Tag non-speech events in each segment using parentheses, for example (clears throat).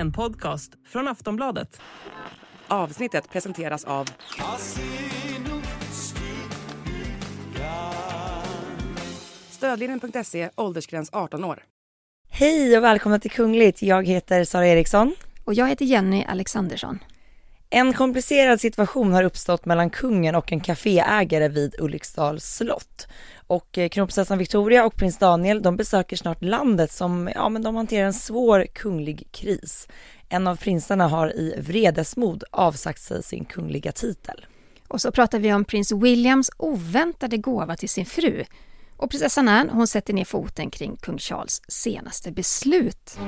En podcast från Aftonbladet. Avsnittet presenteras av Stödlinjen.se, åldersgräns 18 år. Hej och välkomna till Kungligt. Jag heter Sara Eriksson. Och jag heter Jenny Alexandersson. En komplicerad situation har uppstått mellan kungen och en kaféägare vid Ulriksdals slott. Och eh, kronprinsessan Victoria och prins Daniel, de besöker snart landet som, ja men de hanterar en svår kunglig kris. En av prinsarna har i vredesmod avsagt sig sin kungliga titel. Och så pratar vi om prins Williams oväntade gåva till sin fru. Och prinsessan Anne, hon sätter ner foten kring kung Charles senaste beslut.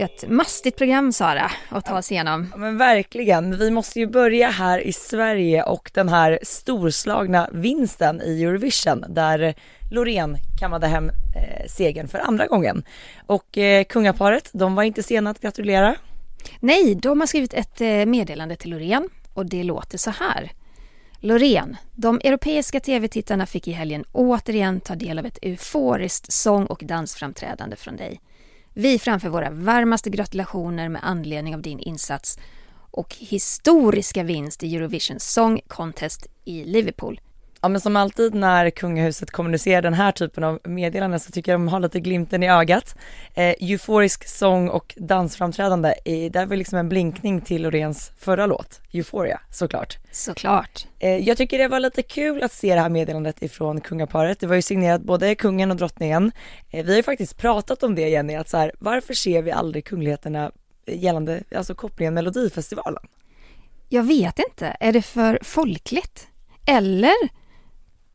Ett mastigt program Sara att ta oss igenom. Ja, men verkligen, vi måste ju börja här i Sverige och den här storslagna vinsten i Eurovision där Loreen kammade hem eh, segern för andra gången. Och eh, kungaparet, de var inte sena att gratulera. Nej, de har skrivit ett eh, meddelande till Loreen och det låter så här. Loreen, de europeiska tv-tittarna fick i helgen återigen ta del av ett euforiskt sång och dansframträdande från dig. Vi framför våra varmaste gratulationer med anledning av din insats och historiska vinst i Eurovision Song Contest i Liverpool. Ja men som alltid när kungahuset kommunicerar den här typen av meddelanden så tycker jag de har lite glimten i ögat. Eh, euforisk sång och dansframträdande, eh, det var liksom en blinkning till Loreens förra låt, Euphoria, såklart. Såklart. Eh, jag tycker det var lite kul att se det här meddelandet ifrån kungaparet. Det var ju signerat både kungen och drottningen. Eh, vi har ju faktiskt pratat om det Jenny, att så här, varför ser vi aldrig kungligheterna gällande, alltså kopplingen Melodifestivalen? Jag vet inte, är det för folkligt? Eller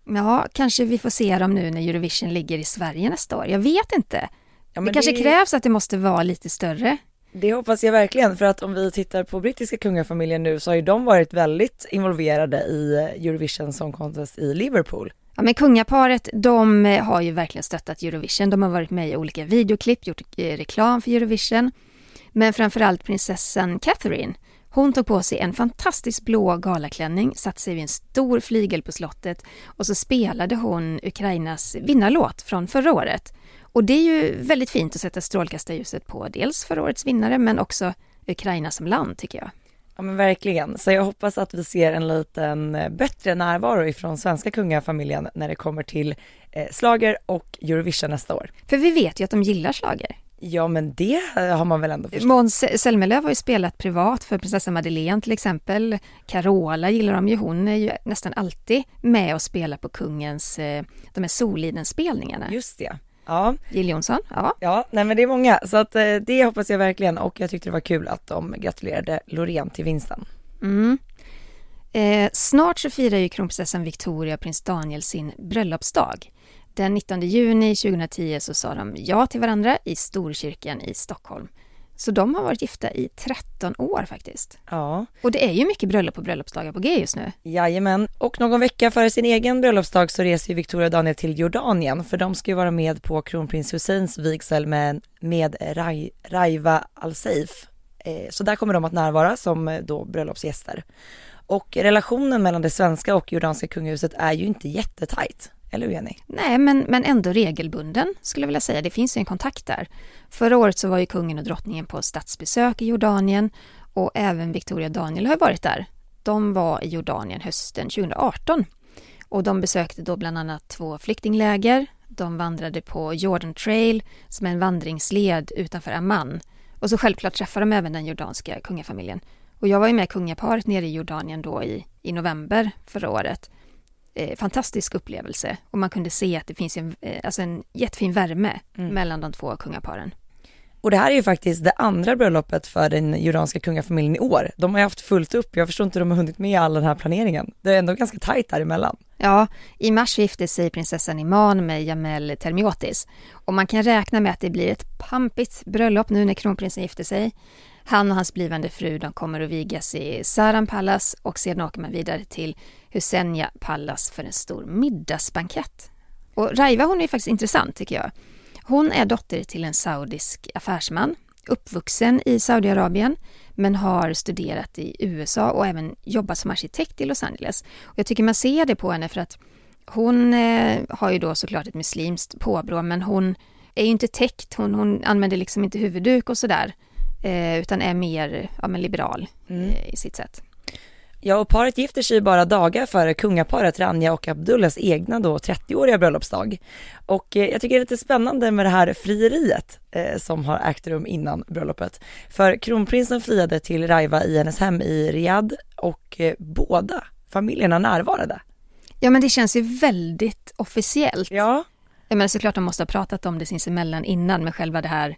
Ja, kanske vi får se dem nu när Eurovision ligger i Sverige nästa år. Jag vet inte. Ja, det kanske det... krävs att det måste vara lite större. Det hoppas jag verkligen, för att om vi tittar på brittiska kungafamiljen nu så har ju de varit väldigt involverade i Eurovision Song Contest i Liverpool. Ja men kungaparet, de har ju verkligen stöttat Eurovision. De har varit med i olika videoklipp, gjort eh, reklam för Eurovision. Men framförallt prinsessan Catherine hon tog på sig en fantastisk blå galaklänning, satte sig vid en stor flygel på slottet och så spelade hon Ukrainas vinnarlåt från förra året. Och det är ju väldigt fint att sätta strålkastarljuset på dels förra årets vinnare men också Ukraina som land tycker jag. Ja men verkligen, så jag hoppas att vi ser en liten eh, bättre närvaro ifrån svenska kungafamiljen när det kommer till eh, slager och Eurovision nästa år. För vi vet ju att de gillar slager. Ja men det har man väl ändå förstått. Måns Zelmerlöw har ju spelat privat för prinsessan Madeleine till exempel. Carola gillar de ju, hon är ju nästan alltid med och spelar på kungens, eh, de här Soliden-spelningarna. Just det. Ja. Jill Johnson, ja. Ja, nej men det är många, så att eh, det hoppas jag verkligen och jag tyckte det var kul att de gratulerade Loreen till vinsten. Mm. Eh, snart så firar ju kronprinsessan Victoria och prins Daniel sin bröllopsdag. Den 19 juni 2010 så sa de ja till varandra i Storkyrkan i Stockholm. Så de har varit gifta i 13 år faktiskt. Ja. Och det är ju mycket bröllop och bröllopsdagar på G just nu. Jajamän. Och någon vecka före sin egen bröllopsdag så reser ju Victoria och Daniel till Jordanien för de ska ju vara med på kronprins Husseins vigsel med, med Rai, Raiva Al-Seif. Eh, så där kommer de att närvara som eh, då bröllopsgäster. Och relationen mellan det svenska och jordanska kungahuset är ju inte jättetajt. Eller hur Jenny? Nej, men, men ändå regelbunden skulle jag vilja säga. Det finns ju en kontakt där. Förra året så var ju kungen och drottningen på statsbesök i Jordanien och även Victoria och Daniel har varit där. De var i Jordanien hösten 2018 och de besökte då bland annat två flyktingläger. De vandrade på Jordan Trail som är en vandringsled utanför Amman. Och så självklart träffade de även den jordanska kungafamiljen. Och jag var ju med kungaparet nere i Jordanien då i, i november förra året eh, fantastisk upplevelse och man kunde se att det finns en, eh, alltså en jättefin värme mm. mellan de två kungaparen. Och det här är ju faktiskt det andra bröllopet för den jordanska kungafamiljen i år. De har ju haft fullt upp, jag förstår inte hur de har hunnit med all den här planeringen. Det är ändå ganska tajt däremellan. Ja, i mars gifte sig prinsessan Iman med Jamel Termiotis och man kan räkna med att det blir ett pampigt bröllop nu när kronprinsen gifter sig. Han och hans blivande fru de kommer att vigas i Saran Palace och sedan åker man vidare till Husenia Palace för en stor middagsbankett. Och Raiva hon är faktiskt intressant tycker jag. Hon är dotter till en saudisk affärsman uppvuxen i Saudiarabien men har studerat i USA och även jobbat som arkitekt i Los Angeles. Och jag tycker man ser det på henne för att hon eh, har ju då såklart ett muslimskt påbrå men hon är ju inte täckt, hon, hon använder liksom inte huvudduk och sådär eh, utan är mer ja, men liberal mm. eh, i sitt sätt. Ja, och paret gifter sig bara dagar före kungaparet Rania och Abdullahs egna då 30-åriga bröllopsdag. Och eh, jag tycker det är lite spännande med det här frieriet eh, som har ägt rum innan bröllopet. För kronprinsen friade till Raiva i hennes hem i Riyadh och eh, båda familjerna närvarade. Ja, men det känns ju väldigt officiellt. Ja. Jag menar såklart de måste ha pratat om det sinsemellan innan med själva det här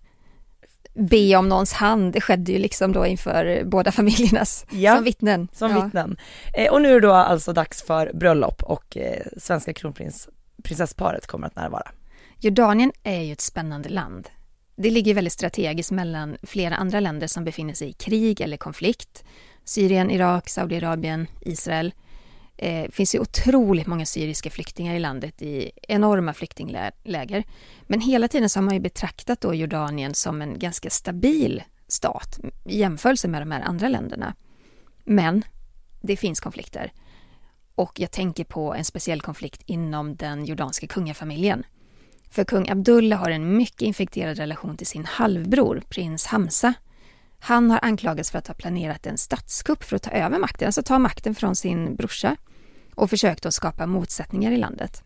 be om någons hand. Det skedde ju liksom då inför båda (laughs) familjernas, ja, som vittnen. Som ja. vittnen. Eh, och nu är det då alltså dags för bröllop och eh, svenska kronprinsessparet kommer att närvara. Jordanien är ju ett spännande land. Det ligger väldigt strategiskt mellan flera andra länder som befinner sig i krig eller konflikt. Syrien, Irak, Saudiarabien, Israel. Det eh, finns ju otroligt många syriska flyktingar i landet i enorma flyktingläger. Men hela tiden så har man ju betraktat då Jordanien som en ganska stabil stat i jämförelse med de här andra länderna. Men det finns konflikter. Och jag tänker på en speciell konflikt inom den jordanska kungafamiljen. För kung Abdullah har en mycket infekterad relation till sin halvbror, prins Hamza. Han har anklagats för att ha planerat en statskupp för att ta över makten, alltså ta makten från sin brorsa och försökt att skapa motsättningar i landet.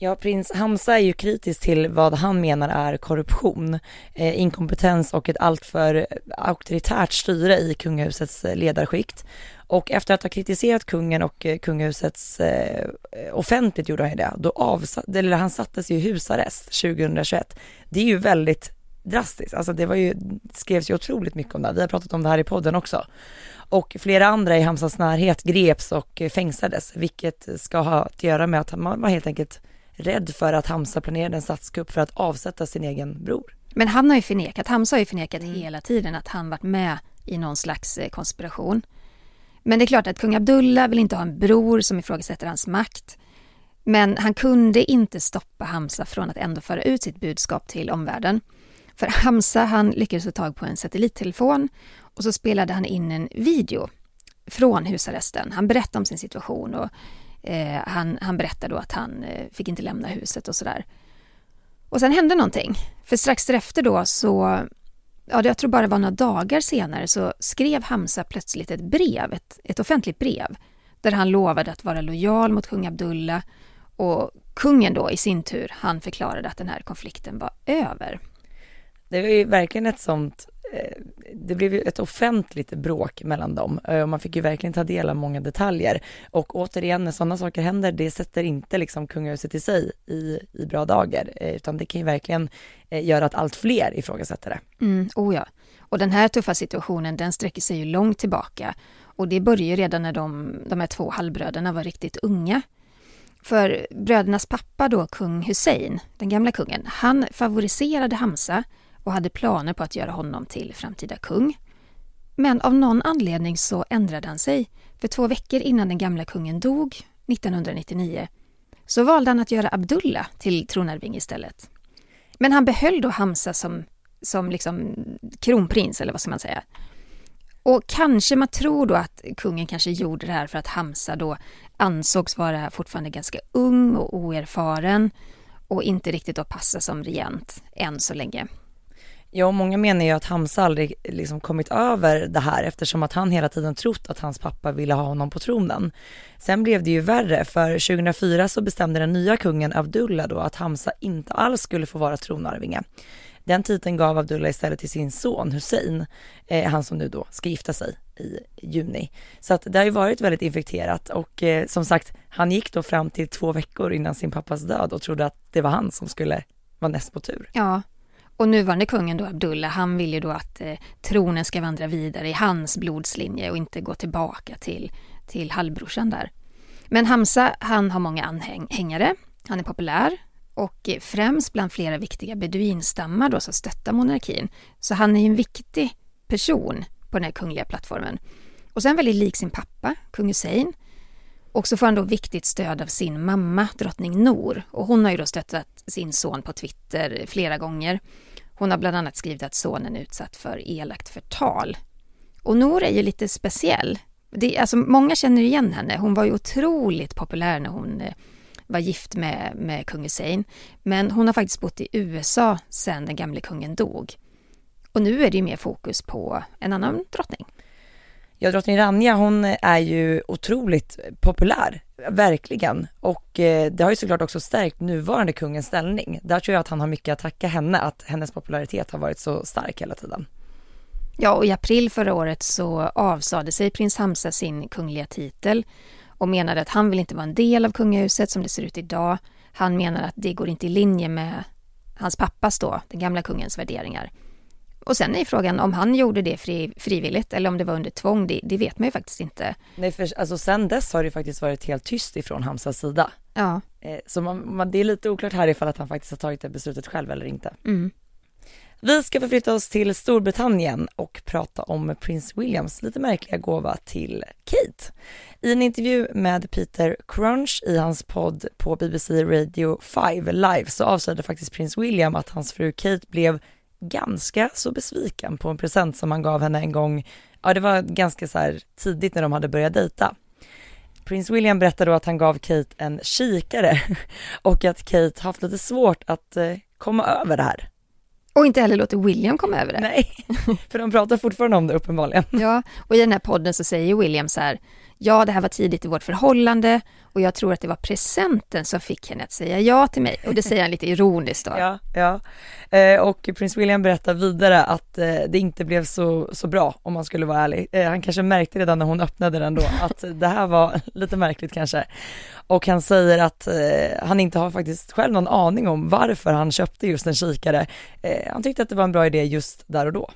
Ja, prins Hamza är ju kritisk till vad han menar är korruption, eh, inkompetens och ett alltför auktoritärt styre i kungahusets eh, ledarskikt. Och efter att ha kritiserat kungen och eh, kungahusets eh, offentligt gjorde han ju det, då avsatte, eller han sattes i husarrest 2021. Det är ju väldigt drastiskt, alltså det var ju, skrevs ju otroligt mycket om det, vi har pratat om det här i podden också. Och flera andra i Hamzas närhet greps och fängslades, vilket ska ha att göra med att man var helt enkelt rädd för att Hamza planerade en statskupp för att avsätta sin egen bror. Men han har ju förnekat, Hamza har ju förnekat mm. hela tiden att han varit med i någon slags eh, konspiration. Men det är klart att kung Abdullah vill inte ha en bror som ifrågasätter hans makt. Men han kunde inte stoppa Hamza från att ändå föra ut sitt budskap till omvärlden. För Hamza han lyckades få tag på en satellittelefon och så spelade han in en video från husarresten. Han berättade om sin situation och eh, han, han berättade då att han eh, fick inte lämna huset och sådär. Och sen hände någonting. För strax därefter då så, ja jag tror bara det var några dagar senare så skrev Hamza plötsligt ett brev, ett, ett offentligt brev, där han lovade att vara lojal mot kung Abdullah och kungen då i sin tur, han förklarade att den här konflikten var över. Det var ju verkligen ett sånt eh, det blev ju ett offentligt bråk mellan dem eh, och man fick ju verkligen ta del av många detaljer. Och återigen, när sådana saker händer, det sätter inte liksom kungahuset i sig i, i bra dagar, eh, utan det kan ju verkligen göra att allt fler ifrågasätter det. Mm, oh ja. Och den här tuffa situationen, den sträcker sig ju långt tillbaka. Och det började ju redan när de, de här två halvbröderna var riktigt unga. För brödernas pappa då, kung Hussein, den gamla kungen, han favoriserade Hamza och hade planer på att göra honom till framtida kung. Men av någon anledning så ändrade han sig. För två veckor innan den gamla kungen dog, 1999, så valde han att göra Abdullah till tronarving istället. Men han behöll då Hamza som, som liksom kronprins, eller vad ska man säga. Och kanske man tror då att kungen kanske gjorde det här för att Hamza då ansågs vara fortfarande ganska ung och oerfaren och inte riktigt att passa som regent än så länge. Ja, många menar ju att Hamza aldrig liksom kommit över det här eftersom att han hela tiden trott att hans pappa ville ha honom på tronen. Sen blev det ju värre för 2004 så bestämde den nya kungen Abdullah då att Hamza inte alls skulle få vara tronarvinge. Den titeln gav Abdullah istället till sin son Hussein, eh, han som nu då ska gifta sig i juni. Så att det har ju varit väldigt infekterat och eh, som sagt, han gick då fram till två veckor innan sin pappas död och trodde att det var han som skulle vara näst på tur. Ja, och nuvarande kungen då, Abdullah, han vill ju då att eh, tronen ska vandra vidare i hans blodslinje och inte gå tillbaka till, till halvbrorsan där. Men Hamza, han har många anhängare, han är populär och eh, främst bland flera viktiga beduinstammar då som stöttar monarkin. Så han är ju en viktig person på den här kungliga plattformen. Och sen väldigt lik sin pappa, kung Hussein. Och så får han då viktigt stöd av sin mamma, drottning Nor. Och hon har ju då stöttat sin son på Twitter flera gånger. Hon har bland annat skrivit att sonen är utsatt för elakt förtal. Och Nour är ju lite speciell. Det, alltså, många känner igen henne. Hon var ju otroligt populär när hon eh, var gift med, med kung Hussein. Men hon har faktiskt bott i USA sedan den gamle kungen dog. Och nu är det ju mer fokus på en annan drottning. Ja, drottning Rania hon är ju otroligt populär, verkligen. Och eh, det har ju såklart också stärkt nuvarande kungens ställning. Där tror jag att han har mycket att tacka henne, att hennes popularitet har varit så stark hela tiden. Ja, och i april förra året så avsade sig prins Hamza sin kungliga titel och menade att han vill inte vara en del av kungahuset som det ser ut idag. Han menar att det går inte i linje med hans pappas då, den gamla kungens värderingar. Och sen är frågan om han gjorde det fri, frivilligt eller om det var under tvång, det, det, vet man ju faktiskt inte. Nej, för alltså sen dess har det faktiskt varit helt tyst ifrån Hamzas sida. Ja. Eh, så man, man, det är lite oklart här ifall att han faktiskt har tagit det beslutet själv eller inte. Mm. Vi ska förflytta oss till Storbritannien och prata om prins Williams lite märkliga gåva till Kate. I en intervju med Peter Crunch i hans podd på BBC Radio 5 Live så avslöjade faktiskt prins William att hans fru Kate blev ganska så besviken på en present som han gav henne en gång, ja det var ganska så här tidigt när de hade börjat dejta. Prins William berättade då att han gav Kate en kikare (laughs) och att Kate haft lite svårt att eh, komma över det här. Och inte heller låter William komma över det. Nej, (laughs) för de pratar fortfarande om det uppenbarligen. Ja, och i den här podden så säger William så här, ja det här var tidigt i vårt förhållande och jag tror att det var presenten som fick henne att säga ja till mig. Och det säger han lite ironiskt då. (laughs) Ja, ja. Eh, och prins William berättar vidare att eh, det inte blev så, så bra om man skulle vara ärlig. Eh, han kanske märkte redan när hon öppnade den då (laughs) att det här var lite märkligt kanske. Och han säger att han inte har faktiskt själv någon aning om varför han köpte just en kikare. Han tyckte att det var en bra idé just där och då.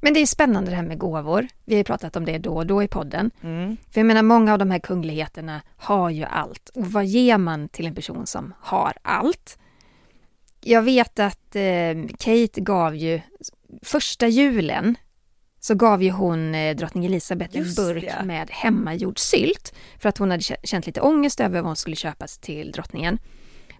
Men det är spännande det här med gåvor. Vi har ju pratat om det då och då i podden. Mm. För jag menar, många av de här kungligheterna har ju allt. Och vad ger man till en person som har allt? Jag vet att eh, Kate gav ju, första julen så gav ju hon eh, drottning Elisabeth en burk det. med hemmagjord sylt för att hon hade känt lite ångest över vad hon skulle köpas till drottningen.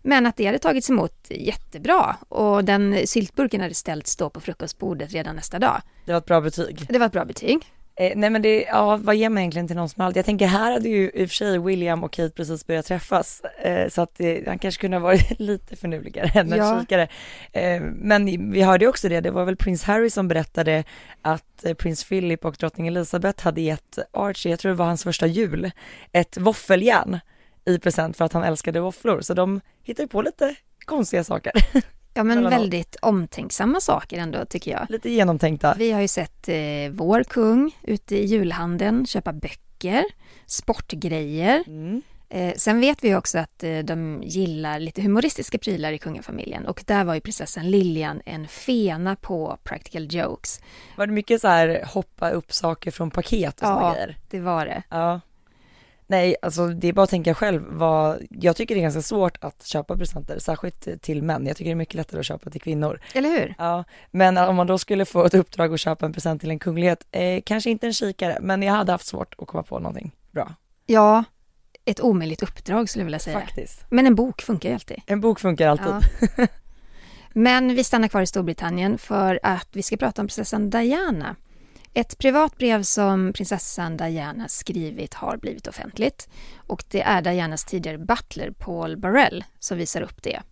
Men att det hade tagits emot jättebra och den syltburken hade ställts då på frukostbordet redan nästa dag. Det var ett bra betyg. Det var ett bra betyg. Eh, nej men det, ja vad ger man egentligen till någon som allt? Jag tänker här hade ju i och för sig William och Kate precis börjat träffas eh, så att eh, han kanske kunde ha varit (laughs) lite finurligare än en Ja. kikare. Eh, men vi hörde också det, det var väl prins Harry som berättade att eh, prins Philip och drottning Elizabeth hade gett Archie, jag tror det var hans första jul, ett våffeljärn i present för att han älskade våfflor. Så de hittar ju på lite konstiga saker, (laughs) Ja men väldigt omtänksamma saker ändå tycker jag. lite genomtänkta. Vi har ju sett eh, vår kung ute i julhandeln köpa böcker, sportgrejer. Mm. Eh, sen vet vi också att eh, de gillar lite humoristiska prylar i kungafamiljen och där var ju prinsessan Lilian en fena på practical jokes. Var det mycket så här hoppa upp saker från paket och såna Ja. grejer? Det var det. Ja. Nej, alltså det är bara att tänka själv vad, jag tycker det är ganska svårt att köpa presenter, särskilt till män. Jag tycker det är mycket lättare att köpa till kvinnor. Eller hur? Ja, men om man då skulle få ett uppdrag att köpa en present till en kunglighet, eh, kanske inte en kikare, men jag hade haft svårt att komma på någonting bra. Ja, ett omöjligt uppdrag skulle jag vilja säga. Faktiskt. Men en bok funkar ju alltid. En bok funkar alltid. Ja. (laughs) Men vi stannar kvar i Storbritannien för att vi ska prata om prinsessan Diana. Ett privat brev som prinsessan Diana skrivit har blivit offentligt och det är Dianas tidigare butler Paul Burrell som visar upp det.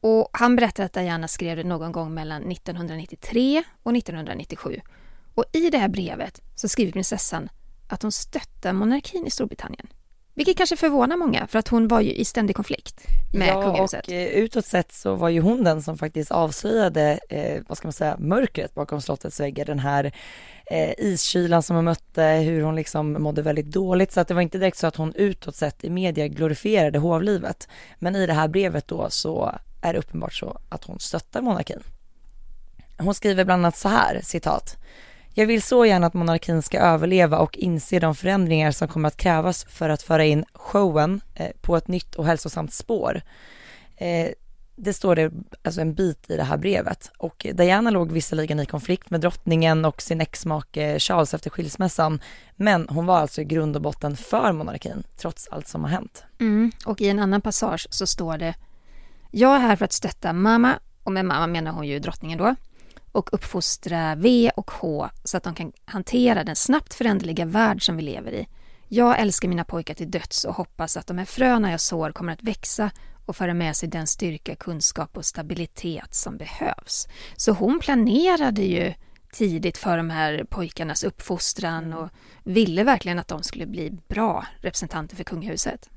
Och han berättar att Diana skrev det någon gång mellan 1993 och 1997. Och i det här brevet så skriver prinsessan att hon stöttar monarkin i Storbritannien. Vilket kanske förvånar många för att hon var ju i ständig konflikt med ja, kungahuset. och eh, utåt sett så var ju hon den som faktiskt avslöjade, eh, vad ska man säga, mörkret bakom slottets väggar. Den här eh, iskylan som hon mötte, hur hon liksom mådde väldigt dåligt. Så att det var inte direkt så att hon utåt sett i media glorifierade hovlivet. Men i det här brevet då så är det uppenbart så att hon stöttar monarkin. Hon skriver bland annat så här, citat. Jag vill så gärna att monarkin ska överleva och inse de förändringar som kommer att krävas för att föra in showen eh, på ett nytt och hälsosamt spår. Eh, det står det alltså en bit i det här brevet och Diana låg visserligen i konflikt med drottningen och sin exmake Charles efter skilsmässan men hon var alltså i grund och botten för monarkin trots allt som har hänt. Mm. Och i en annan passage så står det Jag är här för att stötta mamma, och med mamma menar hon ju drottningen då, och uppfostra V och H så att de kan hantera den snabbt föränderliga värld som vi lever i. Jag älskar mina pojkar till döds och hoppas att de här fröna jag sår kommer att växa och föra med sig den styrka, kunskap och stabilitet som behövs. Så hon planerade ju tidigt för de här pojkarnas uppfostran och ville verkligen att de skulle bli bra representanter för kungahuset.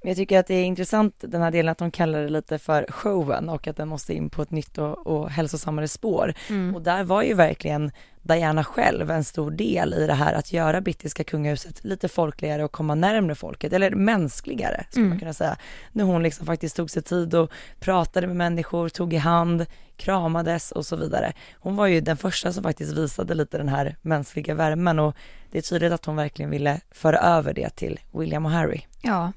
Men jag tycker att det är intressant den här delen att de kallar det lite för showen och att den måste in på ett nytt och, och hälsosammare spår. Mm. Och där var ju verkligen Diana själv en stor del i det här att göra brittiska kungahuset lite folkligare och komma närmre folket, eller mänskligare skulle mm. man kunna säga. När hon liksom faktiskt tog sig tid och pratade med människor, tog i hand, kramades och så vidare. Hon var ju den första som faktiskt visade lite den här mänskliga värmen och det är tydligt att hon verkligen ville föra över det till William och Harry. Ja,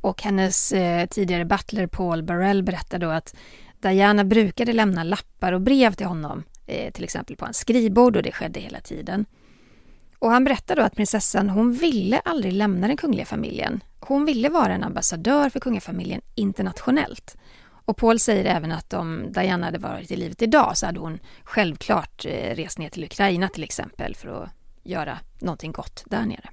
och hennes eh, tidigare butler Paul Burrell berättar då att Diana brukade lämna lappar och brev till honom, eh, till exempel på hans skrivbord och det skedde hela tiden. Och han berättar då att prinsessan, hon ville aldrig lämna den kungliga familjen. Hon ville vara en ambassadör för kungafamiljen internationellt. Och Paul säger även att om Diana hade varit i livet idag så hade hon självklart eh, rest ner till Ukraina till exempel för att göra någonting gott där nere.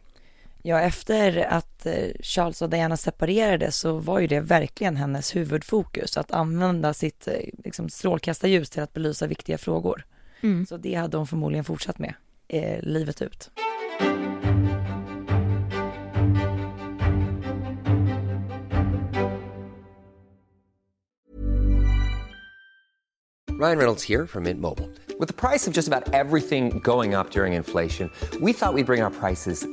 Ja, efter att eh, Charles och Diana separerade så var ju det verkligen hennes huvudfokus, att använda sitt eh, liksom, strålkastarljus till att belysa viktiga frågor. Mm. Så det hade hon förmodligen fortsatt med eh, livet ut. Ryan Reynolds här från Mint Mobile. Med priset på nästan allt som går upp under inflationen, trodde vi att vi skulle bring våra priser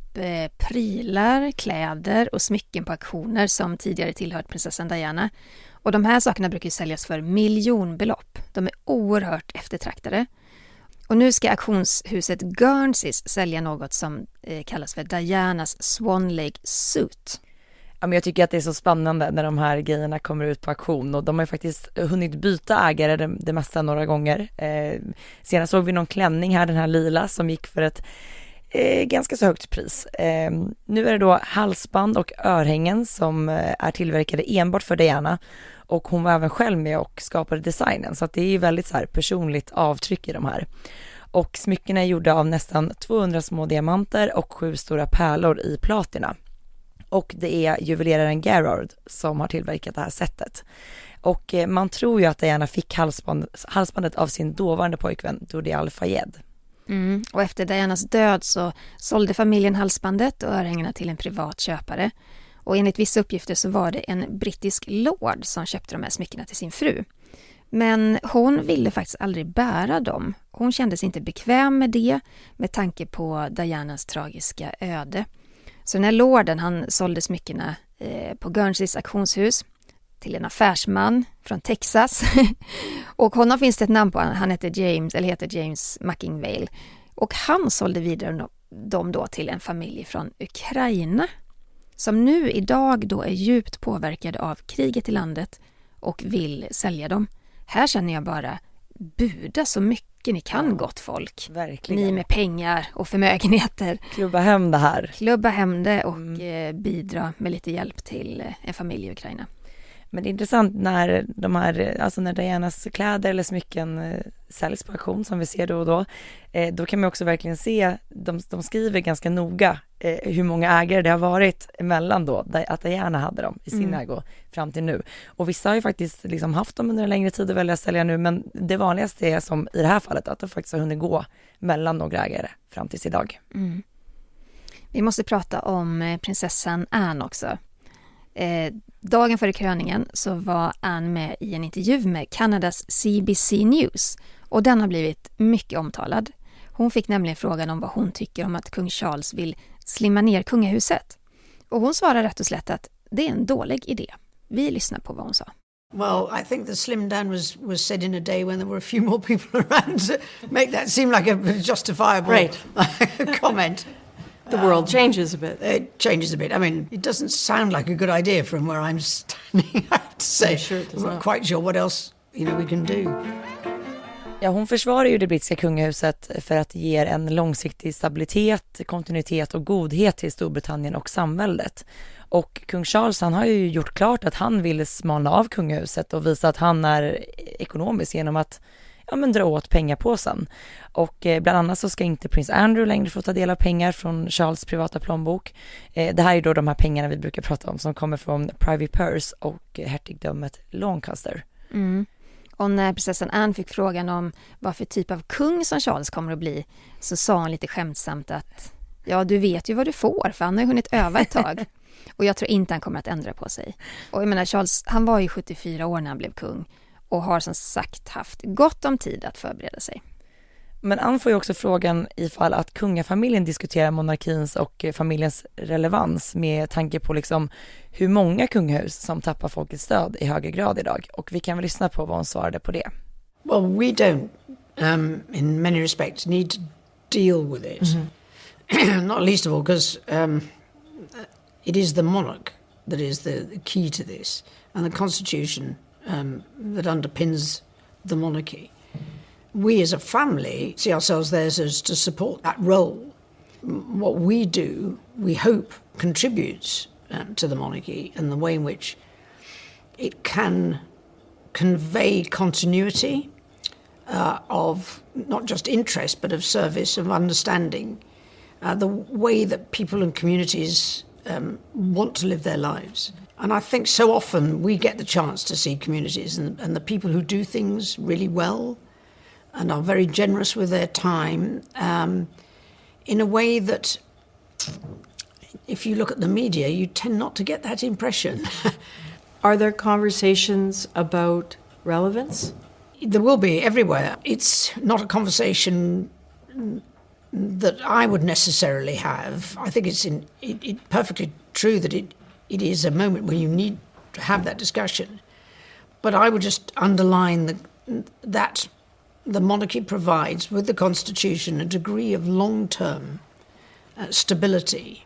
Eh, prylar, kläder och smycken på auktioner som tidigare tillhört prinsessan Diana. Och de här sakerna brukar säljas för miljonbelopp. De är oerhört eftertraktade. Och nu ska auktionshuset Guernseys sälja något som eh, kallas för Dianas Swan Lake Suit. Ja, men jag tycker att det är så spännande när de här grejerna kommer ut på auktion och de har ju faktiskt hunnit byta ägare det, det mesta några gånger. Eh, senast såg vi någon klänning här, den här lila, som gick för ett eh, ganska så högt pris. Eh, nu är det då halsband och örhängen som eh, är tillverkade enbart för Diana och hon var även själv med och skapade designen så att det är ju väldigt så här personligt avtryck i de här. Och smyckena är gjorda av nästan 200 små diamanter och sju stora pärlor i platina. Och det är juveleraren Gerard som har tillverkat det här sättet. Och eh, man tror ju att Diana fick halsband, halsbandet av sin dåvarande pojkvän Dodi Al-Fayed. Mm. Och efter Dianas död så sålde familjen halsbandet och örhängena till en privat köpare. Och enligt vissa uppgifter så var det en brittisk lord som köpte de här smyckena till sin fru. Men hon ville faktiskt aldrig bära dem. Hon kände sig inte bekväm med det med tanke på Dianas tragiska öde. Så den här lorden han sålde smyckena eh, på Guernseys auktionshus till en affärsman från Texas. (laughs) och honom finns det ett namn på, han heter James, eller heter James Muckingvale. Och han sålde vidare dem då till en familj från Ukraina som nu idag då är djupt påverkade av kriget i landet och vill sälja dem. Här känner jag bara, buda så mycket ni kan gott folk. Verkligen. Ni med pengar och förmögenheter. Klubba hem det här. Klubba hem det och mm. Eh, bidra med lite hjälp till eh, en familj i Ukraina. Men det är intressant när de här, alltså när Dianas kläder eller smycken eh, säljs på auktion som vi ser då och då, eh, då kan man också verkligen se, de, de skriver ganska noga eh, hur många ägare det har varit emellan då, att Diana hade dem i sin mm. ägo fram till nu. Och vissa har ju faktiskt liksom haft dem under en längre tid och väljer att sälja nu, men det vanligaste är som i det här fallet att de faktiskt har hunnit gå mellan några ägare fram tills idag. Mm. Vi måste prata om prinsessan Anne också. Eh, dagen före kröningen så var Anne med i en intervju med Kanadas CBC News och den har blivit mycket omtalad. Hon fick nämligen frågan om vad hon tycker om att kung Charles vill slimma ner kungahuset. Och hon svarar rätt och slätt att det är en dålig idé. Vi lyssnar på vad hon sa. Well, I think the slim down was, was said in a day when there were a few more people (laughs) around to make that seem like a justifiable Right. (laughs) comment. The world changes a bit. It changes a bit. I mean, it doesn't sound like a good idea from where I'm (laughs) standing, I have to say. I'm sure it does I'm not not. quite sure what else, you know, we can do. Ja, hon försvarar ju det brittiska kungahuset för att det ger en långsiktig stabilitet, kontinuitet och godhet till Storbritannien och samväldet. Och kung Charles han har ju gjort klart att han vill smalna av kungahuset och visa att han är ekonomisk genom att ja, men dra åt pengapåsen. Och eh, bland annat så ska inte prins Andrew längre få ta del av pengar från Charles privata plånbok. Eh, det här är då de här pengarna vi brukar prata om som kommer från Privy Purse och hertigdömet Lancaster. Mm. Och när prinsessan Anne fick frågan om vad för typ av kung som Charles kommer att bli så sa hon lite skämtsamt att ja, du vet ju vad du får för han har ju hunnit öva ett tag. (laughs) och jag tror inte han kommer att ändra på sig. Och jag menar Charles, han var ju 74 år när han blev kung och har som sagt haft gott om tid att förbereda sig. Men Ann får ju också frågan ifall att kungafamiljen diskuterar monarkins och eh, familjens relevans med tanke på liksom hur många kungahus som tappar folkets stöd i högre grad idag. Och vi kan väl lyssna på vad hon svarade på det. Well, we don't, um, in many respects, need to deal with it. (clears throat) Not least of all because um, it is the monarch that is the, the key to this, and the constitution um, that underpins the monarchy. We as a family see ourselves there as to support that role. What we do, we hope, contributes um, to the monarchy and the way in which it can convey continuity uh, of not just interest but of service, of understanding, uh, the way that people and communities um, want to live their lives. And I think so often we get the chance to see communities and, and the people who do things really well and are very generous with their time um, in a way that, if you look at the media, you tend not to get that impression. (laughs) Are there conversations about relevance? There will be everywhere. It's not a conversation that I would necessarily have. I think it's in, it, it perfectly true that it, it is a moment where you need to have that discussion. But I would just underline the, that the monarchy provides with the constitution a degree of long term uh, stability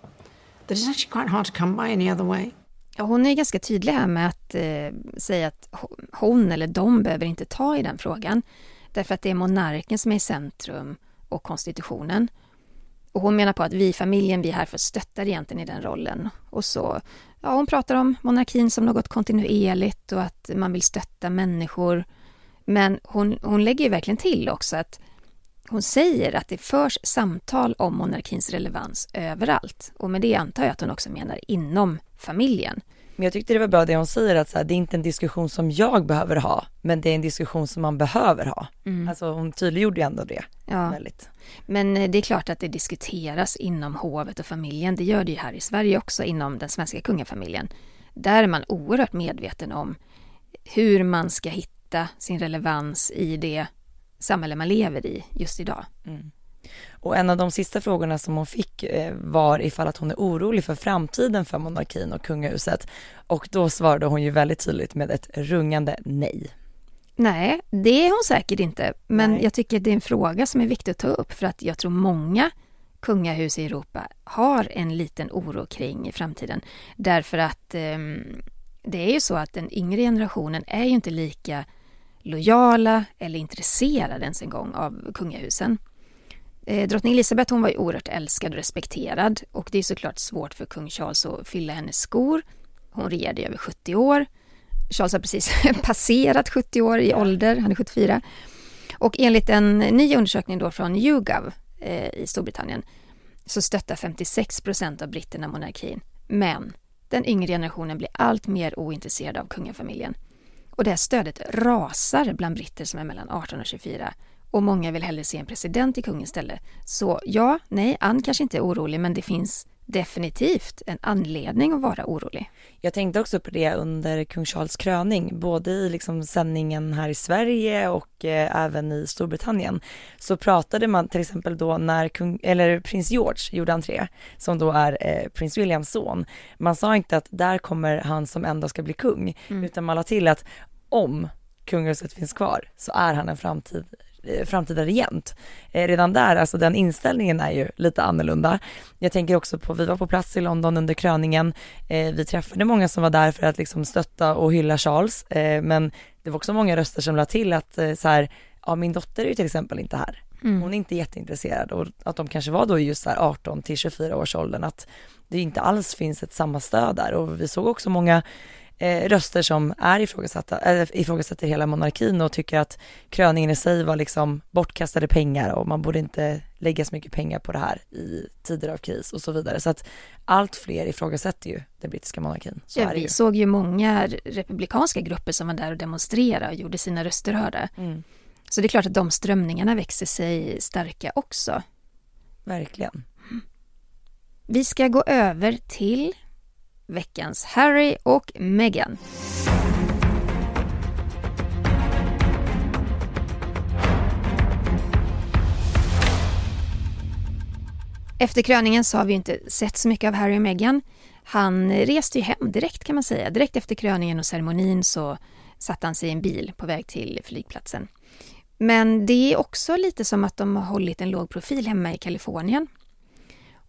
that is actually quite hard to come by any other way. Ja, hon är ganska tydlig här med att eh, säga att hon eller de behöver inte ta i den frågan. Därför att det är monarken som är i centrum och konstitutionen. Och hon menar på att vi i familjen, vi är här för att stötta egentligen i den rollen. Och så, ja hon pratar om monarkin som något kontinuerligt och att man vill stötta människor. Men hon, hon lägger ju verkligen till också att hon säger att det förs samtal om monarkins relevans överallt. Och med det antar jag att hon också menar inom familjen. Men jag tyckte det var bra det hon säger att så här, det är inte en diskussion som jag behöver ha, men det är en diskussion som man behöver ha. Alltså hon tydliggjorde ju ändå det Ja. väldigt. Men eh, det är klart att det diskuteras inom hovet och familjen. Det gör det ju här i Sverige också inom den svenska kungafamiljen. Där är man oerhört medveten om hur man ska hitta sin relevans i det samhälle man lever i just idag. Och en av de sista frågorna som hon fick eh, var ifall att hon är orolig för framtiden för monarkin och kungahuset. Och då svarade hon ju väldigt tydligt med ett rungande nej. Nej, det är hon säkert inte. Men Nej. jag tycker det är en fråga som är viktig att ta upp för att jag tror många kungahus i Europa har en liten oro kring i framtiden. Därför att ehm, det är ju så att den yngre generationen är ju inte lika lojala eller intresserade ens en gång av kungahusen. Eh, drottning Elizabeth hon var ju oerhört älskad och respekterad och det är såklart svårt för kung Charles att fylla hennes skor. Hon regerade i över 70 år. Charles har precis (laughs) passerat 70 år i ålder, han är 74. Och enligt en ny undersökning då från YouGov eh, i Storbritannien så stöttar 56 procent av britterna monarkin. Men den yngre generationen blir allt mer ointresserad av kungafamiljen. Och det här stödet rasar bland britter som är mellan 18 och 24. Och många vill hellre se en president i kungens ställe. Så ja, nej, Ann kanske inte är orolig, men det finns definitivt en anledning att vara orolig. Jag tänkte också på det under kung Charles kröning, både i liksom sändningen här i Sverige och eh, även i Storbritannien. Så pratade man till exempel då när kung, eller prins George gjorde entré, som då är eh, prins Williams son. Man sa inte att där kommer han som ändå ska bli kung, utan man la till att om kungahuset finns kvar så är han en framtid, framtida regent. Eh, redan där, alltså den inställningen är ju lite annorlunda. Jag tänker också på, vi var på plats i London under kröningen, eh, vi träffade många som var där för att liksom stötta och hylla Charles, eh, men det var också många röster som la till att eh, så här, ja min dotter är ju till exempel inte här. Mm. Hon är inte jätteintresserad och att de kanske var då just så här 18 till 24 års åldern att det inte alls finns ett samma stöd där och vi såg också många eh, röster som är ifrågasatta, äh, ifrågasätter hela monarkin och tycker att kröningen i sig var liksom bortkastade pengar och man borde inte lägga så mycket pengar på det här i tider av kris och så vidare. Så att allt fler ifrågasätter ju den brittiska monarkin. Så Ja, vi ju. såg ju många republikanska grupper som var där och demonstrerade och gjorde sina röster hörda. Mm, Så det är klart att de strömningarna växer sig starka också. verkligen. Vi ska gå över till veckans Harry och Meghan. Efter kröningen så har vi inte sett så mycket av Harry och Meghan. Han reste ju hem direkt kan man säga. Direkt efter kröningen och ceremonin så satte han sig i en bil på väg till flygplatsen. Men det är också lite som att de har hållit en låg profil hemma i Kalifornien.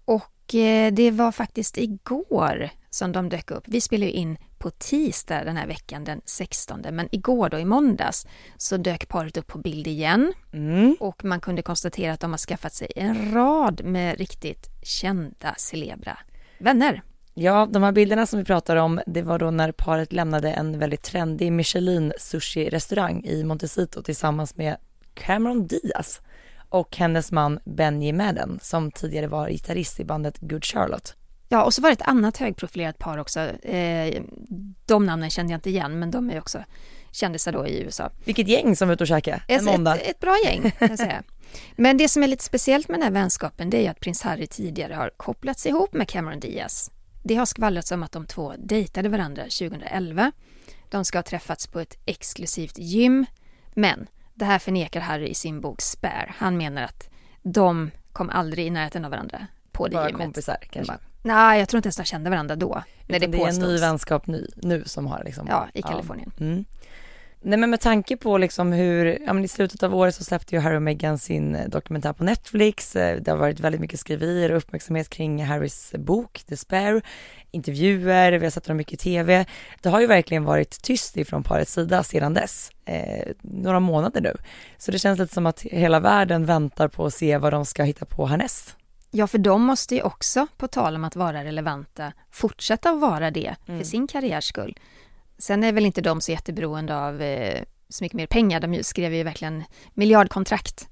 Och eh, det var faktiskt igår som de dök upp. Vi spelar ju in på tisdag den här veckan, den 16. Men igår då, i måndags, så dök paret upp på bild igen. Mm. Och man kunde konstatera att de har skaffat sig en rad med riktigt kända celebra vänner. Ja, de här bilderna som vi pratar om, det var då när paret lämnade en väldigt trendig Michelin sushi-restaurang i Montecito tillsammans med Cameron Diaz och hennes man Benji Madden som tidigare var gitarrist i bandet Good Charlotte. Ja, och så var det ett annat högprofilerat par också. Eh, de namnen kände jag inte igen, men de är också kändisar då i USA. Vilket gäng som var ute och käkade en måndag. ett, ett bra gäng, kan jag säga. (laughs) Men det som är lite speciellt med den här vänskapen, det är ju att prins Harry tidigare har kopplats ihop med Cameron Diaz. Det har skvallrats om att de två dejtade varandra 2011. De ska ha träffats på ett exklusivt gym, men det här förnekar Harry i sin bok Spare. Han menar att de kom aldrig i närheten av varandra på det Bara gymmet. kompisar kanske. Bara- Nej, jag tror inte ens de kände varandra då. När det det är en ny vänskap nu, nu som har liksom. Ja, i Kalifornien. Mm. Nej men med tanke på liksom hur, ja men i slutet av året så släppte ju Harry och Meghan sin eh, dokumentär på Netflix. Eh, Det har varit väldigt mycket skriverier och uppmärksamhet kring Harrys bok The Spare, intervjuer, vi har sett dem mycket i tv. Det har ju verkligen varit tyst ifrån parets sida sedan dess, eh, några månader nu. Så det känns lite som att hela världen väntar på att se vad de ska hitta på härnäst. Ja, för de måste ju också, på tal om att vara relevanta, fortsätta att vara det för sin karriärs skull. Sen är väl inte de så jätteberoende av eh, så mycket mer pengar. De skrev ju verkligen miljardkontrakt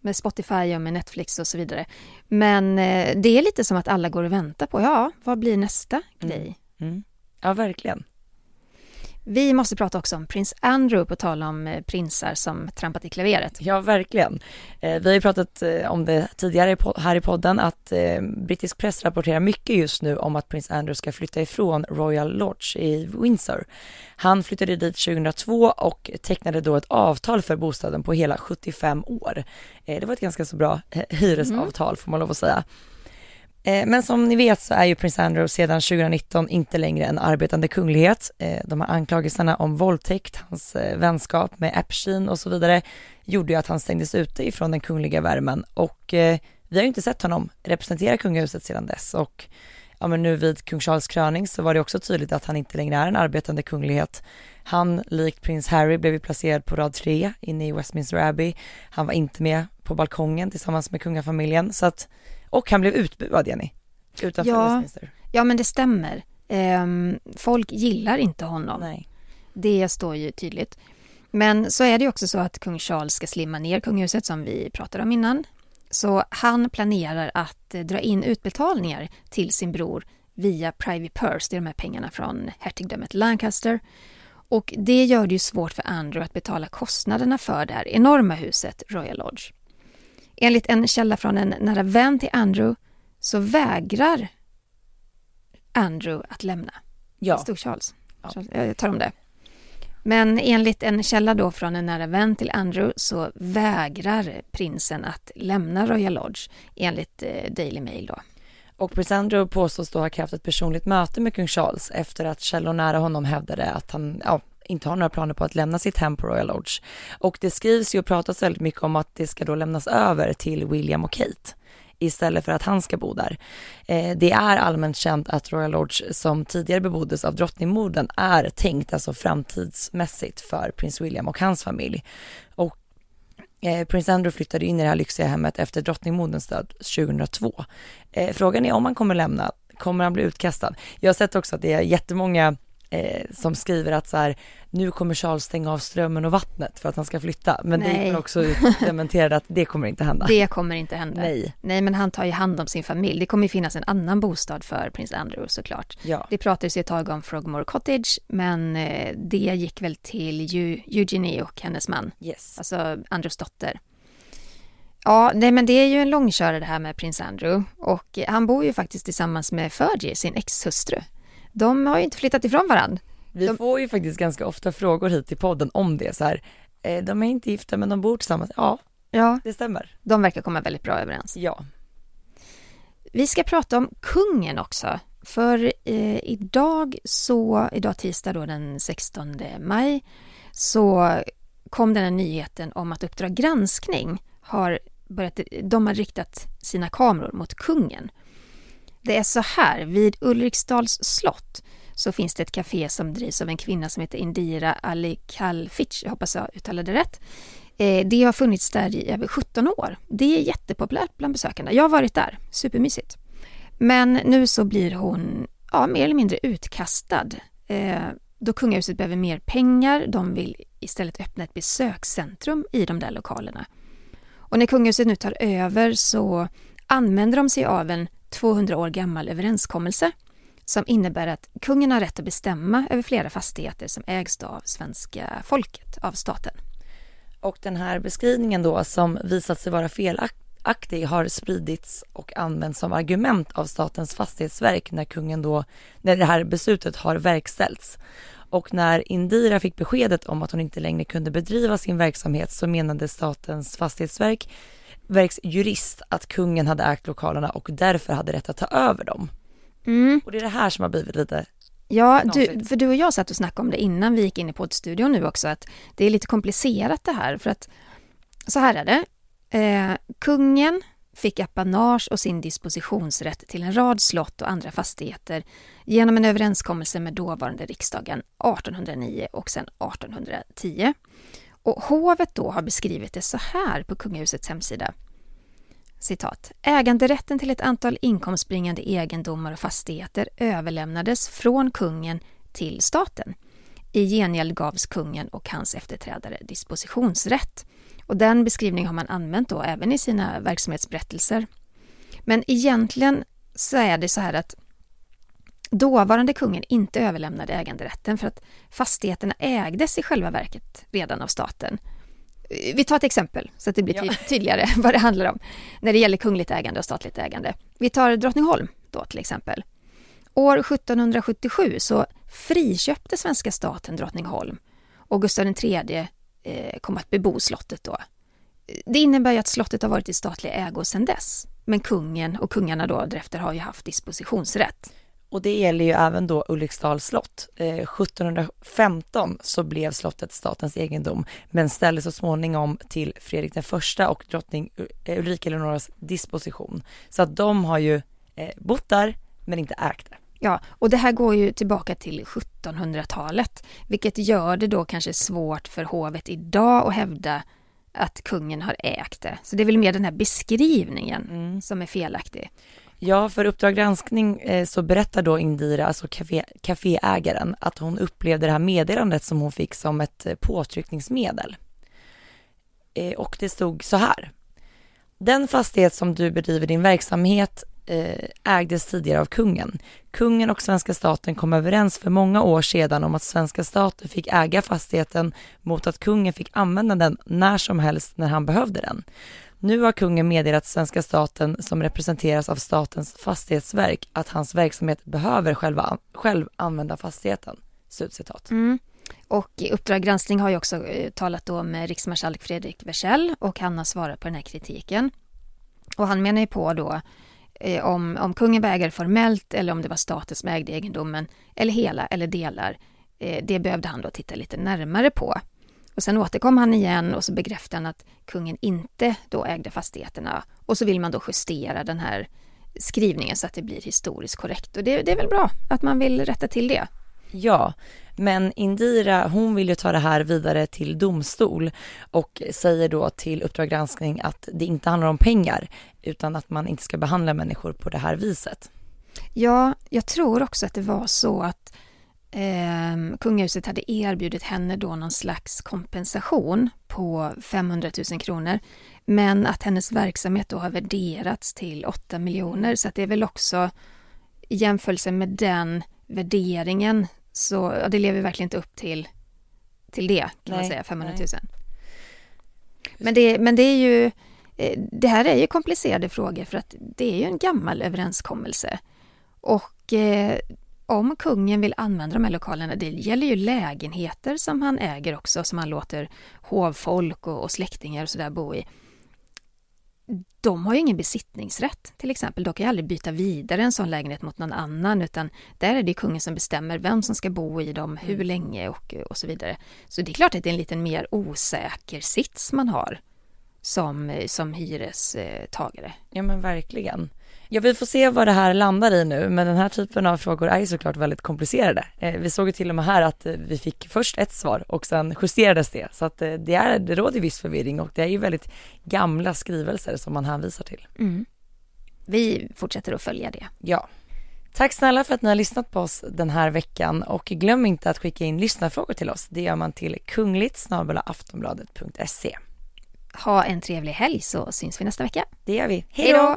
med Spotify och med Netflix och så vidare. Men eh, det är lite som att alla går och väntar på, ja, vad blir nästa grej? Mm. Ja, verkligen. Vi måste prata också om prins Andrew, på tal om eh, prinsar som trampat i klaveret. Ja, verkligen. Eh, vi har ju pratat eh, om det tidigare här i podden att brittisk press rapporterar mycket just nu om att prins Andrew ska flytta ifrån Royal Lodge i Windsor. Han flyttade dit 2002 och tecknade då ett avtal för bostaden på hela 75 år. Det var ett ganska så bra hyresavtal får man lov att säga. Eh, men som ni vet så är ju prins Andrew sedan 2019 inte längre en arbetande kunglighet. Eh, de här anklagelserna om våldtäkt, hans eh, vänskap med Epstein och så vidare gjorde ju att han stängdes ute ifrån den kungliga värmen och vi har ju inte sett honom representera kungahuset sedan dess och ja men nu vid kung Charles kröning så var det också tydligt att han inte längre är en arbetande kunglighet. Han, likt prins Harry, blev ju placerad på rad tre inne i Westminster Abbey. Han var inte med på balkongen tillsammans med kungafamiljen så att, och han blev utbuad Jenny, utanför Ja. Westminster. Ja, men det stämmer. Ehm, folk gillar inte honom. Nej. Det står ju tydligt. Men så är det ju också så att kung Charles ska slimma ner kungahuset som vi pratade om innan. Så han planerar att eh, dra in utbetalningar till sin bror via Privy Purse, det är de här pengarna från hertigdömet Lancaster. Och det gör det ju svårt för Andrew att betala kostnaderna för det här enorma huset Royal Lodge. Enligt en källa från en nära vän till Andrew så vägrar Andrew att lämna. Ja. Det stod Charles. Ja. Charles. Jag tar om det. Men enligt en källa då från en nära vän till Andrew så vägrar prinsen att lämna Royal Lodge enligt eh, Daily Mail då. Och prins Andrew påstås då ha krävt ett personligt möte med kung Charles efter att källor nära honom hävdade att han, ja, inte har några planer på att lämna sitt hem på Royal Lodge. Och det skrivs ju och pratas väldigt mycket om att det ska då lämnas över till William och Kate istället för att han ska bo där. Eh, det är allmänt känt att Royal Lodge som tidigare beboddes av drottningmodern är tänkt alltså framtidsmässigt för prins William och hans familj. Och eh, prins Andrew flyttade in i det här lyxiga hemmet efter drottningmoderns död 2002. Eh, frågan är om han kommer lämna, kommer han bli utkastad? Jag har sett också att det är jättemånga eh, som skriver att så här, nu kommer Charles stänga av strömmen och vattnet för att han ska flytta. Men Nej. det gick också ut dementerade att det kommer inte hända. Det kommer inte hända. Nej. Nej, men han tar ju hand om sin familj. Det kommer ju finnas en annan bostad för prins Andrew såklart. Ja. Det pratades ju ett tag om Frogmore Cottage, men eh, det gick väl till Eu- Eugenie och hennes man, Yes. alltså Andrews dotter. Ja, nej, men det är ju en långkörare det här med prins Andrew och han bor ju faktiskt tillsammans med Fergie, sin ex-hustru. De har ju inte flyttat ifrån varandra. Vi De- får ju faktiskt ganska ofta frågor hit till podden om det så här. Eh, de är inte gifta men de bor tillsammans. Ja, Ja, det stämmer. de verkar komma väldigt bra överens. Ja. Vi ska prata om kungen också. För eh, idag, så, idag tisdag då den 16 maj, så kom den här nyheten om att Uppdrag granskning har börjat, de har riktat sina kameror mot kungen. Det är så här, vid Ulriksdals slott så finns det ett café som drivs av en kvinna som heter Indira Ali Kalfitch, jag hoppas jag uttalade det rätt. Eh, det har funnits där i över 17 år. Det är jättepopulärt bland besökarna. Jag har varit där, supermysigt. Men nu så blir hon ja, mer eller mindre utkastad. Eh, då kungahuset behöver mer pengar. De vill istället öppna ett besökscentrum i de där lokalerna. Och när kungahuset nu tar över så använder de sig av en 200 år gammal överenskommelse som innebär att kungen har rätt att bestämma över flera fastigheter som ägs av svenska folket, av staten. Och den här beskrivningen då som visat sig vara felaktig har spridits och använts som argument av Statens fastighetsverk när kungen då, när det här beslutet har verkställts. Och när Indira fick beskedet om att hon inte längre kunde bedriva sin verksamhet så menade Statens fastighetsverk verks jurist att kungen hade ägt lokalerna och därför hade rätt att ta över dem. Mm. Och det är det här som har blivit lite, Ja, du, för du och jag satt och snackade om det innan vi gick in i poddstudion nu också, att det är lite komplicerat det här, för att så här är det. Eh, kungen fick apanage och sin dispositionsrätt till en rad slott och andra fastigheter genom en överenskommelse med dåvarande riksdagen 1809 och sen 1810. Och hovet då har beskrivit det så här på kungahusets hemsida. Citat. Äganderätten till ett antal inkomstbringande egendomar och fastigheter överlämnades från kungen till staten. I gengäld gavs kungen och hans efterträdare dispositionsrätt. Och den beskrivningen har man använt då även i sina verksamhetsberättelser. Men egentligen så är det så här att dåvarande kungen inte överlämnade äganderätten för att fastigheterna ägdes i själva verket redan av staten. Vi tar ett exempel så att det blir ty- tydligare (laughs) vad det handlar om när det gäller kungligt ägande och statligt ägande. Vi tar Drottningholm då till exempel. År 1777 så friköpte svenska staten Drottningholm och Gustav III eh, kom att bebo slottet då. Det innebär ju att slottet har varit i statlig ägo sedan dess. Men kungen och kungarna då därefter har ju haft dispositionsrätt. Och det gäller ju även då Ulriksdals slott. Eh, 1715 så blev slottet statens egendom, men ställdes så småningom till Fredrik den första och drottning eh, Ulrika Eleonoras disposition. Så att de har ju eh, bott där, men inte ägt det. Ja, och det här går ju tillbaka till 1700-talet, vilket gör det då kanske svårt för hovet idag att hävda att kungen har ägt det. Så det är väl mer den här beskrivningen som är felaktig. Ja, för Uppdrag granskning eh, så berättar då Indira, alltså café, kaféägaren, att hon upplevde det här meddelandet som hon fick som ett eh, påtryckningsmedel. Eh, och det stod så här. Den fastighet som du bedriver din verksamhet eh, ägdes tidigare av kungen. Kungen och svenska staten kom överens för många år sedan om att svenska staten fick äga fastigheten mot att kungen fick använda den när som helst när han behövde den. Nu har kungen meddelat svenska staten som representeras av statens fastighetsverk att hans verksamhet behöver själva, själv använda fastigheten. Slutcitat. Mm. Och Uppdrag granskning har ju också eh, talat då med riksmarskalk Fredrik Wersäll och han har svarat på den här kritiken. Och han menar ju på då eh, om, om kungen var ägare formellt eller om det var staten som ägde egendomen eller hela eller delar. Eh, det behövde han då titta lite närmare på. Och sen återkom han igen och så bekräftade han att kungen inte då ägde fastigheterna. Och så vill man då justera den här skrivningen så att det blir historiskt korrekt. Och det, det är väl bra att man vill rätta till det. Ja, men Indira hon vill ju ta det här vidare till domstol och säger då till Uppdrag granskning att det inte handlar om pengar utan att man inte ska behandla människor på det här viset. Ja, jag tror också att det var så att eh, kungahuset hade erbjudit henne då någon slags kompensation på 500 000 kronor. Men att hennes verksamhet då har värderats till 8 miljoner så att det är väl också i jämförelse med den värderingen så ja, det lever verkligen inte upp till, till det kan nej, man säga, 500 000. Nej. Men det, men det är ju eh, det här är ju komplicerade frågor för att det är ju en gammal överenskommelse. Och eh, om kungen vill använda de här lokalerna, det gäller ju lägenheter som han äger också, som han låter hovfolk och, och släktingar och sådär bo i. De har ju ingen besittningsrätt till exempel. De kan ju aldrig byta vidare en sån lägenhet mot någon annan utan där är det kungen som bestämmer vem som ska bo i dem, hur mm. länge och, och så vidare. Så det är klart att det är en lite mer osäker sits man har som, som hyrestagare. Ja men verkligen. Ja, vi får se vad det här landar i nu, men den här typen av frågor är ju såklart väldigt komplicerade. Eh, vi såg ju till och med här att eh, vi fick först ett svar och sen justerades det, så att eh, det, är, det råder viss förvirring och det är ju väldigt gamla skrivelser som man hänvisar till. Mm. Vi fortsätter att följa det. Ja. Tack snälla för att ni har lyssnat på oss den här veckan och glöm inte att skicka in lyssnarfrågor till oss. Det gör man till kungligt aftonbladet.se. Ha en trevlig helg så syns vi nästa vecka. Det gör vi. Hej då!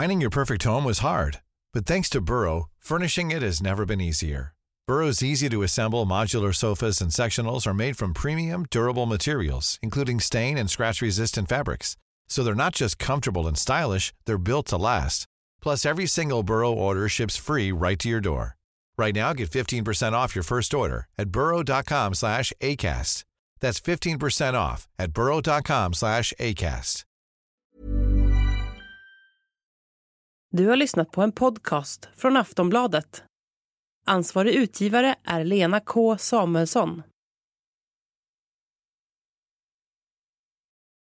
Finding your perfect home was hard, but thanks to Burrow, furnishing it has never been easier. Burrow's easy to assemble modular sofas and sectionals are made from premium, durable materials, including stain and scratch resistant fabrics. So they're not just comfortable and stylish, they're built to last. Plus, every single Burrow order ships free right to your door. Right now, get 15% off your first order at burrow.com slash ACAST. That's 15% off at burrow.com slash ACAST. Du har lyssnat på en podcast från Aftonbladet. Ansvarig utgivare är Lena K Samuelsson.